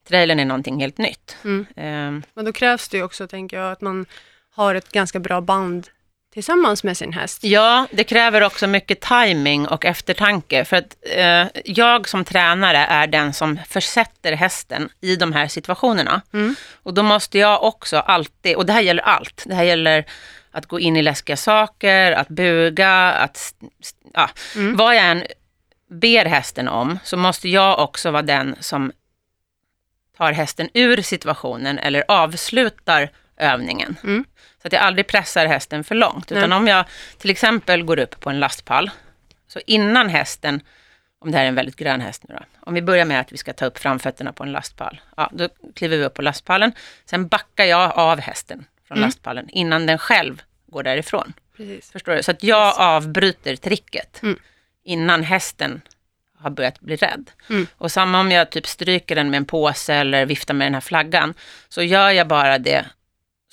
trailern är någonting helt nytt. Mm. Ehm, Men då krävs det ju också, tänker jag, att man har ett ganska bra band tillsammans med sin häst. Ja, det kräver också mycket timing och eftertanke. För att eh, jag som tränare är den som försätter hästen i de här situationerna. Mm. Och då måste jag också alltid, och det här gäller allt, det här gäller att gå in i läskiga saker, att buga, att, ja, Mm. vad jag än ber hästen om, så måste jag också vara den som tar hästen ur situationen eller avslutar övningen. Mm. Så att jag aldrig pressar hästen för långt. Utan Nej. om jag till exempel går upp på en lastpall, så innan hästen, om det här är en väldigt grön häst nu då, om vi börjar med att vi ska ta upp framfötterna på en lastpall, ja, då kliver vi upp på lastpallen, sen backar jag av hästen från Mm. lastpallen innan den själv går därifrån. Precis. Förstår du? Så att jag Yes. avbryter tricket Mm. innan hästen har börjat bli rädd. Mm. Och samma om jag typ stryker den med en påse eller viftar med den här flaggan, så gör jag bara det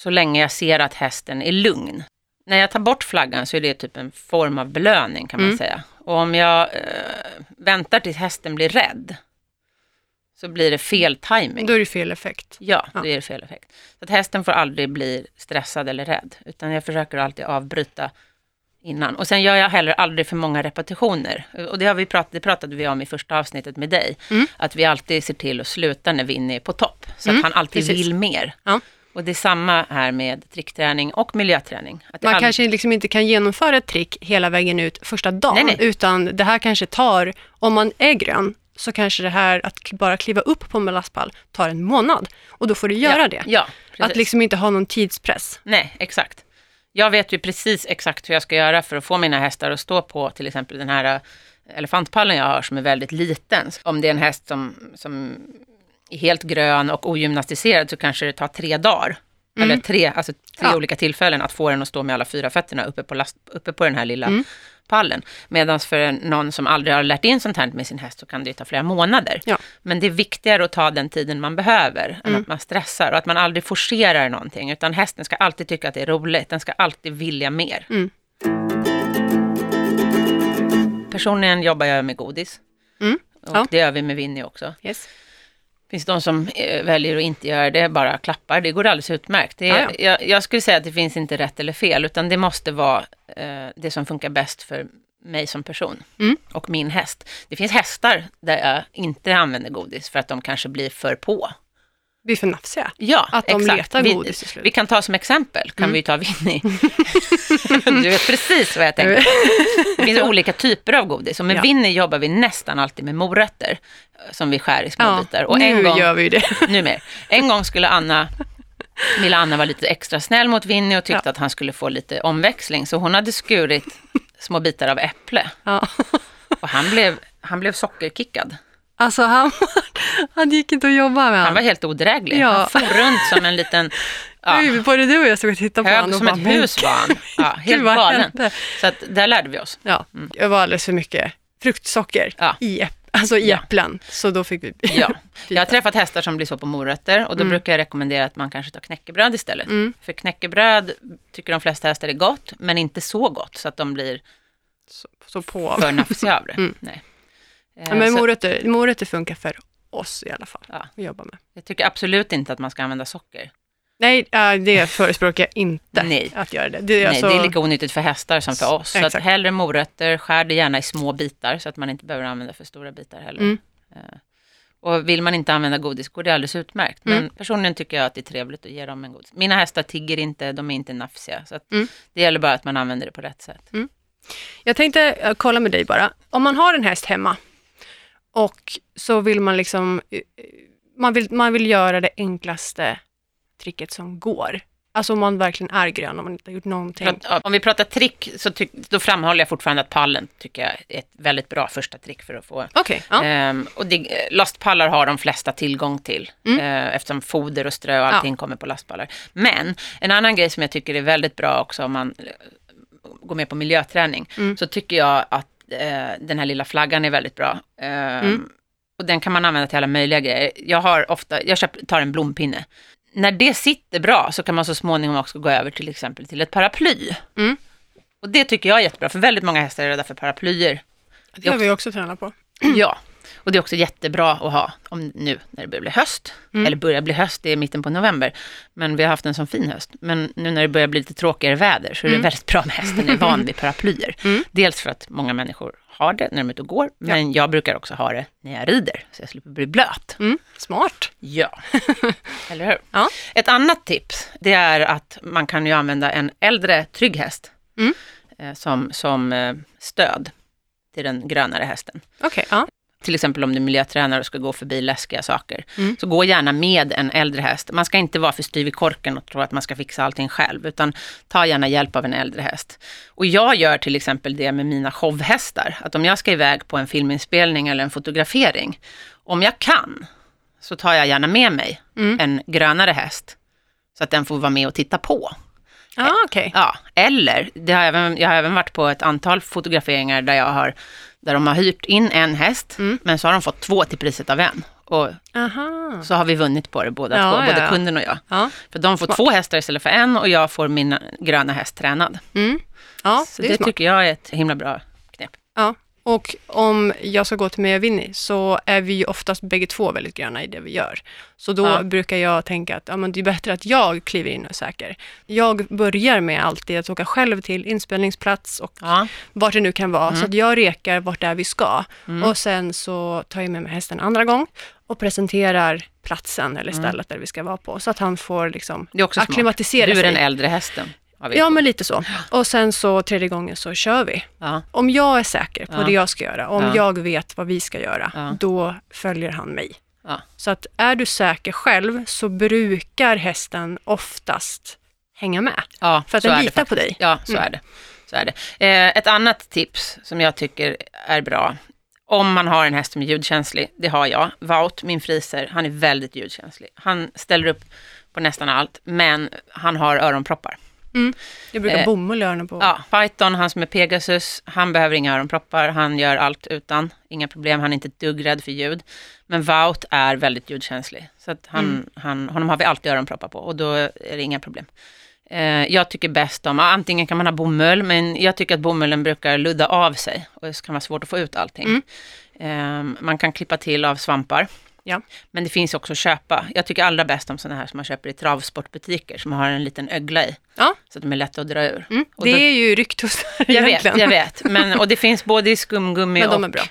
så länge jag ser att hästen är lugn. när jag tar bort flaggan så är det typ en form av belöning kan man Mm. säga. Och om jag eh, väntar tills hästen blir rädd så blir det fel timing. Då är det fel effekt. Ja, Ja. då är det fel effekt. Så att hästen får aldrig bli stressad eller rädd, utan jag försöker alltid avbryta innan. Och sen gör jag heller aldrig för många repetitioner. Och det, har vi pratat, det pratade vi om i första avsnittet med dig. Mm. Att vi alltid ser till att sluta när Winnie är på topp. Så Mm, att han alltid precis. vill mer. Ja. Och det är samma här med trickträning och miljöträning. Man aldrig- kanske liksom inte kan genomföra ett trick hela vägen ut första dagen, Nej, nej. utan det här kanske tar, om man är grön, så kanske det här att bara kliva upp på en lastpall tar en månad. Och då får du göra ja, det. Ja. Att liksom inte ha någon tidspress. Nej, exakt. Jag vet ju precis exakt hur jag ska göra för att få mina hästar att stå på till exempel den här eh, elefantpallen jag har som är väldigt liten. Om det är en häst som, som helt grön och ogymnastiserad så kanske det tar tre dagar. Eller tre, alltså tre Ja. olika tillfällen att få den att stå med alla fyra fötterna uppe på, last, uppe på den här lilla Mm. pallen. Medan för någon som aldrig har lärt in sånt här med sin häst så kan det ta flera månader. Ja. Men det är viktigare att ta den tiden man behöver än Mm. att man stressar och att man aldrig forcerar någonting. Utan hästen ska alltid tycka att det är roligt, den ska alltid vilja mer. Mm. Personligen jobbar jag med godis. Mm. Och Ja. det gör vi med Winnie också. Yes. Det finns de som eh, väljer att inte göra det, bara klappar. Det går alldeles utmärkt. Det Ja, Jag, jag skulle säga att det finns inte rätt eller fel, utan det måste vara eh, det som funkar bäst för mig som person Mm. och min häst. Det finns hästar där jag inte använder godis för att de kanske blir för på. Blir för nafsiga. Ja, Att de exakt. letar vi, godis till slut. Vi kan ta som exempel, kan Mm. vi ta Winnie. du vet precis vad jag tänker. Det finns olika typer av godis och med Ja. Winnie jobbar vi nästan alltid med morötter som vi skär i små Ja, bitar. Och nu en gång, gör vi det. nu mer. En gång skulle Anna, lilla Anna var lite extra snäll mot Winnie och tyckte Ja. att han skulle få lite omväxling. Så hon hade skurit små bitar av äpple Ja. och han blev, han blev sockerkickad. Alltså han, han gick inte att jobba med Han var helt odräglig. Ja. Han for runt som en liten... Ja. Både du och jag stod och tittade på honom som bara, ett "Men hus var han. Ja, helt galen. hände?" Så att där lärde vi oss. Ja, det var alldeles för mycket fruktsocker Ja. i, äpp, alltså i Ja. äpplen, så då fick vi Ja. Jag har träffat hästar som blir så på morötter och då Mm. brukar jag rekommendera att man kanske tar knäckebröd istället. Mm. För knäckebröd tycker de flesta hästar är gott, men inte så gott så att de blir så, så på. för nafsiga av det. Mm. Nej. Eh, Ja, men så morötter, morötter funkar för oss i alla fall, Ja. att jobba med. jag tycker absolut inte att man ska använda socker. Nej, det förespråkar jag inte Nej. att göra det. Det är, Nej, alltså, det är lika onyttigt för hästar som för oss. Så att Exakt. hellre morötter, skär det gärna i små bitar så att man inte behöver använda för stora bitar heller. Mm. Eh, Och vill man inte använda godis går det alldeles utmärkt. Men Mm. personligen tycker jag att det är trevligt att ge dem en godis. Mina hästar tigger inte, de är inte nafsiga. Så Mm. det gäller bara att man använder det på rätt sätt. Jag tänkte eh, kolla med dig bara. Om man har en häst hemma och så vill man liksom, eh, man vill, man vill göra det enklaste tricket som går. Alltså om man verkligen är grön, om man inte har gjort någonting. Ja, om vi pratar trick så tyck, då framhåller jag fortfarande att pallen tycker jag är ett väldigt bra första trick för att få Okej, ja. Ehm, och det, lastpallar har de flesta tillgång till Mm. eh, eftersom foder och strö och allting kommer på lastpallar. Men en annan grej som jag tycker är väldigt bra också om man eh, går med på miljöträning Mm. så tycker jag att eh, den här lilla flaggan är väldigt bra. Ehm, Mm. Och den kan man använda till alla möjliga grejer. Jag har ofta, jag köp, tar en blompinne. När det sitter bra så kan man så småningom också gå över till exempel till ett paraply. Mm. Och det tycker jag är jättebra, för väldigt många hästar är rädda för paraplyer. Det har vi också tränat på. Ja, och det är också jättebra att ha om nu när det börjar bli höst. Mm. Eller börjar bli höst, det är mitten på november. Men vi har haft en sån fin höst. Men nu när det börjar bli lite tråkigare väder så är det Mm. väldigt bra om hästen är van vid paraplyer. Mm. Dels för att många människor har det när de är ute och går, men jag brukar också ha det när jag rider, så jag slipper bli blöt. Mm. Smart. Ja, eller hur? Ja. Ett annat tips, det är att man kan ju använda en äldre trygg häst Mm. eh, som, som eh, stöd till den grönare hästen. Okej, ja. Till exempel om du är miljötränare och ska gå förbi läskiga saker. Mm. Så gå gärna med en äldre häst. Man ska inte vara för styv i korken och tro att man ska fixa allting själv, utan ta gärna hjälp av en äldre häst. Och jag gör till exempel det med mina showhästar. Att om jag ska iväg på en filminspelning eller en fotografering, om jag kan, så tar jag gärna med mig Mm. en grönare häst. Så att den får vara med och titta på. Ah, okej. Ja, eller det har även, jag har även varit på ett antal fotograferingar där jag har där de har hyrt in en häst, Mm. men så har de fått två till priset av en. Och Aha. så har vi vunnit på det båda Ja, två, ja, både ja. kunden och jag. Ja. För de får Smart. två hästar istället för en och jag får min gröna häst tränad. Mm. Ja, så det det, tycker jag är ett himla bra knep. Ja. Och om jag ska gå till mig och Winnie så är vi ju oftast bägge två väldigt gröna i det vi gör. Så då Ja. brukar jag tänka att ja, men det är bättre att jag kliver in och är säker. Jag börjar med alltid att åka själv till inspelningsplats och Ja, vart det nu kan vara. Mm. Så att jag rekar vart det är vi ska. Mm. Och sen så tar jag med mig hästen andra gång och presenterar platsen eller Mm. stället där vi ska vara på. Så att han får liksom det är också akklimatisera Du är sig. den äldre hästen. Ja, men lite så. Och sen så tredje gången så kör vi. ja. Om jag är säker på Ja. det jag ska göra, om Ja. jag vet vad vi ska göra, då följer han mig. Så att är du säker själv så brukar hästen oftast hänga med. För att den litar på dig. Ja, så Mm. är det. Så är det. Eh, ett annat tips som jag tycker är bra, om man har en häst som är ljudkänslig, det har jag. Wout, min friser, han är väldigt ljudkänslig. Han ställer upp på nästan allt, men han har öronproppar. Jag brukar Eh, bomull öronen på. Ja, Python, han som är Pegasus, han behöver inga öronproppar, han gör allt utan, inga problem, han är inte ett dugg rädd för ljud. Men Wout är väldigt ljudkänslig, så att han, Mm. han, honom har vi alltid öronproppar på och då är det inga problem. Eh, jag tycker bäst om, antingen kan man ha bomull, men jag tycker att bomullen brukar ludda av sig och det kan vara svårt att få ut allting. Mm. Eh, man kan klippa till av svampar. Ja. Men det finns också att köpa. Jag tycker allra bäst om sådana här som man köper i travsportbutiker som har en liten ögla i. Ja. Så att de är lätta att dra ur. Mm. Det då- är ju ryktos jag egentligen. vet, jag vet. Men, och det finns både i skumgummi Men och... de är bra.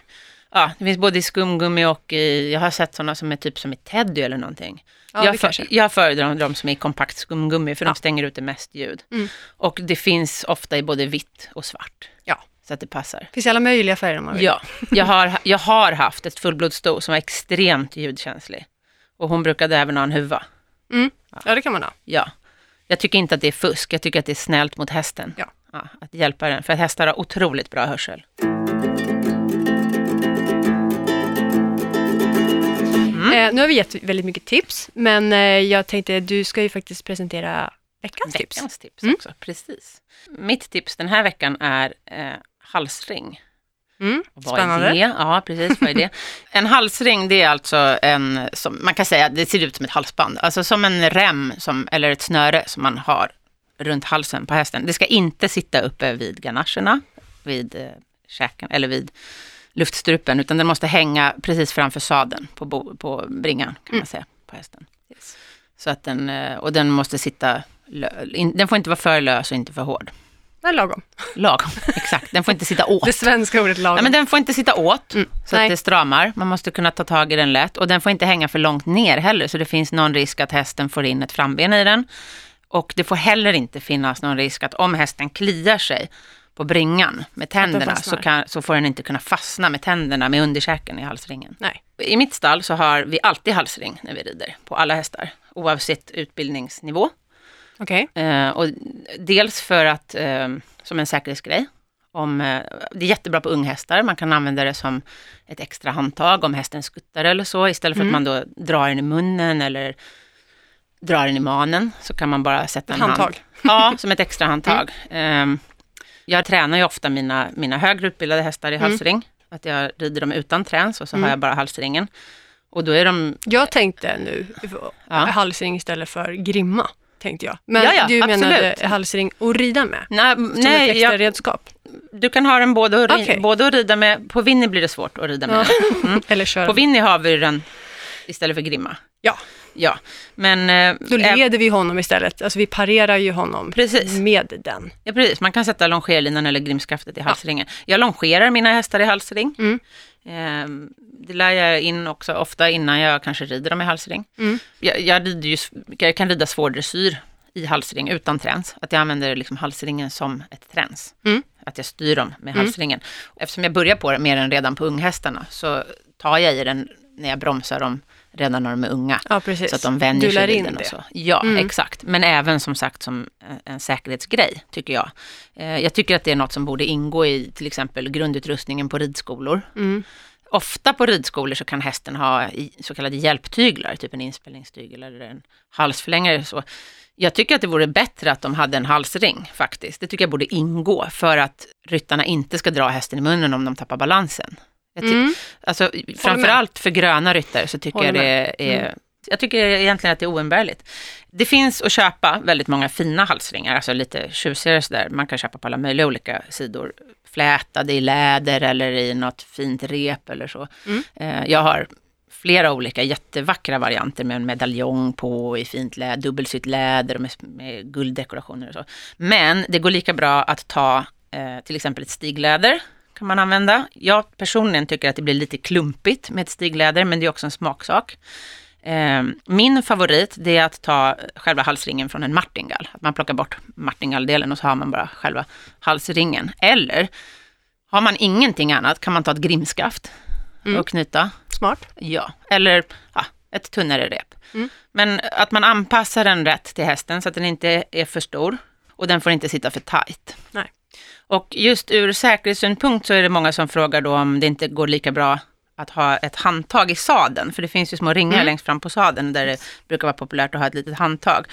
Ja, det finns både i skumgummi och i... Jag har sett sådana som är typ som i teddy eller någonting. Ja, jag, för, jag föredrar de som är i kompakt skumgummi för Ja. de stänger ut det mest ljud. Mm. Och det finns ofta i både vitt och svart. Ja. Så att det passar. Finns alla möjliga färger om man vill. Ja, jag har, jag har haft ett fullblodssto som var extremt ljudkänslig. Och hon brukade även ha en huva. ja, det kan man ha. Ja. Jag tycker inte att det är fusk, jag tycker att det är snällt mot hästen. Ja. att hjälpa den, för att hästar har otroligt bra hörsel. Mm. Eh, nu har vi gett väldigt mycket tips, men eh, jag tänkte du ska ju faktiskt presentera veckans tips. Veckans tips Mm. också, precis. Mitt tips den här veckan är eh, halsring. Mm. Vad Spännande. är det? Ja, precis. Vad är det? En halsring, det är alltså en, som, man kan säga, det ser ut som ett halsband. Alltså som en rem, som, eller ett snöre som man har runt halsen på hästen. Det ska inte sitta uppe vid ganacherna, vid eh, käken, eller vid luftstrupen, utan den måste hänga precis framför sadeln på, bo, på bringan, kan man säga, på hästen. Yes. Så att den, eh, och den måste sitta, lö- in, den får inte vara för lös och inte för hård. Men lagom. Lagom, exakt. Den får inte sitta åt. Det svenska ordet lagom. Nej, men den får inte sitta åt, Mm. så Nej. att det stramar. Man måste kunna ta tag i den lätt. Och den får inte hänga för långt ner heller, så det finns någon risk att hästen får in ett framben i den. Och det får heller inte finnas någon risk att om hästen kliar sig på bringan med tänderna, så, kan, så får den inte kunna fastna med tänderna med underkäken i halsringen. Nej. I mitt stall så har vi alltid halsring när vi rider, på alla hästar, oavsett utbildningsnivå. Okej. Eh, och dels för att, eh, som en säkerhetsgrej, om, eh, det är jättebra på unghästar, man kan använda det som ett extra handtag om hästen skuttar eller så, istället för Mm. att man då drar den i munnen eller drar den i manen, så kan man bara sätta en hand. Handtag. Ja, som ett extra handtag. Eh, jag tränar ju ofta mina, mina högre utbildade hästar i Mm. halsring, att jag rider dem utan träns och så Mm. har jag bara halsringen. Och då är de, Jag tänkte nu Ja. halsring istället för grimma, tänkte jag. Men Ja, ja, du menade absolut. halsring och rida med? nej, Som ett nej extra jag, redskap? Du kan ha den både ri- Okej. både att rida med, på Winnie blir det svårt att rida med. Ja. Mm. Eller köra? På Winnie har vi den istället för Grimma. Ja. Ja, men... eh, Då leder vi honom istället. Alltså vi parerar ju honom Precis. med den. ja, precis, man kan sätta longerlinan eller grimskaftet i halsringen. Jag longerar mina hästar i halsring. Mm. Eh, det lär jag in också ofta innan jag kanske rider dem i halsring. Mm. Jag, jag, rider ju, jag kan rida svår dressyr i halsring utan träns. Att jag använder liksom halsringen som ett träns. Mm. Att jag styr dem med Mm. halsringen. Eftersom jag börjar på det mer än redan på unghästarna så tar jag i den när jag bromsar dem redan när de är unga. Ja. Så att de vänjer du sig lär vid in den och så. Ja, Mm. exakt. Men även som sagt som en- en säkerhetsgrej, tycker jag. Eh, Jag tycker att det är något som borde ingå i till exempel grundutrustningen på ridskolor. Mm. Ofta på ridskolor så kan hästen ha så kallade hjälptyglar, typ en inspelningstygel eller en halsförlängare. Så. Jag tycker att det vore bättre att de hade en halsring faktiskt. Det tycker jag borde ingå för att ryttarna inte ska dra hästen i munnen om de tappar balansen. Mm. Alltså, framförallt för gröna ryttare så tycker jag det är... Jag tycker egentligen att det är oumbärligt. Det finns att köpa väldigt många fina halsringar, alltså lite tjusigare sådär. Man kan köpa på alla möjliga olika sidor. Flätade i läder eller i något fint rep eller så. Mm. Eh, Jag har flera olika jättevackra varianter med en medaljong på i fint läder, dubbelsytt läder och med, med gulddekorationer och så. Men det går lika bra att ta eh, till exempel ett stigläder kan man använda. Jag personligen tycker att det blir lite klumpigt med ett stigläder, men det är också en smaksak. Eh, min favorit det är att ta själva halsringen från en martingall. Att man plockar bort martingalldelen och så har man bara själva halsringen. Eller har man ingenting annat kan man ta ett grimskaft Mm. och knyta. Smart. Ja, eller ja, ett tunnare rep. Mm. Men att man anpassar den rätt till hästen så att den inte är för stor och den får inte sitta för tajt. Nej. Och just ur säkerhetssynpunkt så är det många som frågar då om det inte går lika bra att ha ett handtag i sadeln, för det finns ju små ringar Mm. längst fram på sadeln där det brukar vara populärt att ha ett litet handtag.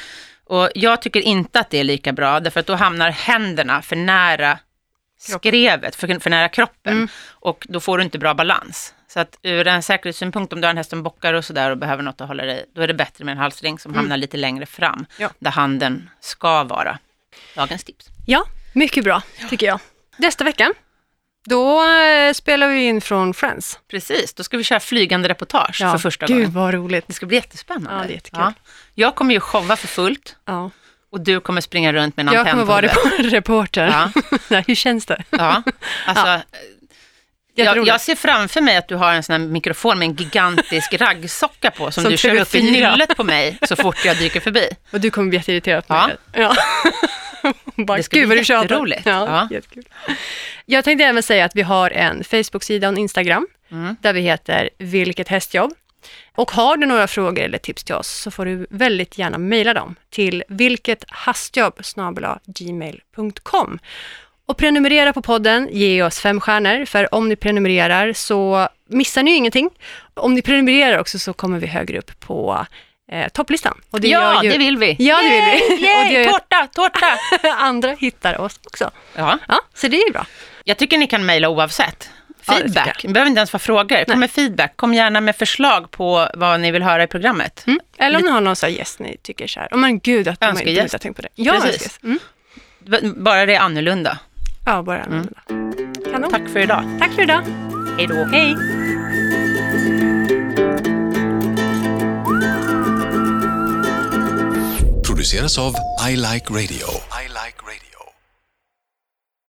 Och jag tycker inte att det är lika bra, därför att då hamnar händerna för nära Kroppen. skrevet, för, för nära kroppen. Mm. Och då får du inte bra balans. Så att ur en säkerhetssynpunkt, om du har en häst som bockar och sådär och behöver något att hålla dig, då är det bättre med en halsring som Mm. hamnar lite längre fram, Ja. där handen ska vara. Dagens tips. Ja, mycket bra tycker jag. Nästa vecka, då eh, spelar vi in från Friends. Precis, då ska vi köra flygande reportage för första Gud gången. vad roligt. Det ska bli jättespännande. Ja, det är jättekul. Jag kommer ju showa för fullt Ja. och du kommer springa runt med en Jag antenn kommer på vara reporter. Ja, Ja. Hur känns det? ja. Alltså, jag, jag ser framför mig att du har en sån här mikrofon med en gigantisk raggsocka på som, Som du kör upp i TV4. nyllet på mig så fort jag dyker förbi. Och du kommer bli jätteirriterad på Ja. mig. Ja. Bara, Det ska Gud bli jätteroligt. Ja, Ja. Jag tänkte även säga att vi har en Facebook-sida och en Instagram Mm. där vi heter Vilket hästjobb. Och har du några frågor eller tips till oss så får du väldigt gärna mejla dem till vilkethastjobb gmail.com. Och prenumerera på podden, ge oss fem stjärnor, för om ni prenumererar så missar ni ingenting. Om ni prenumererar också så kommer vi högre upp på eh, topplistan. Och det Ja, ju det vill vi. Ja, det vill vi. Och det Yay, gör tårta, tårta! andra hittar oss också. Ja, Ja, så det är ju bra. jag tycker ni kan mejla oavsett. Ja, det Feedback, behöver inte ens vara frågor. Kom med feedback, kom gärna med förslag på vad ni vill höra i programmet. Mm. Eller om ni har någon sån här gäst ni tycker är kär. Oh, men gud, att de inte har tänkt på det. Ja, Precis. Mm. Bara det är annorlunda. Ja, bara annorlunda. Kanon. Tack för idag. Tack för idag. Hej då. Hej. Produceras av I Like Radio.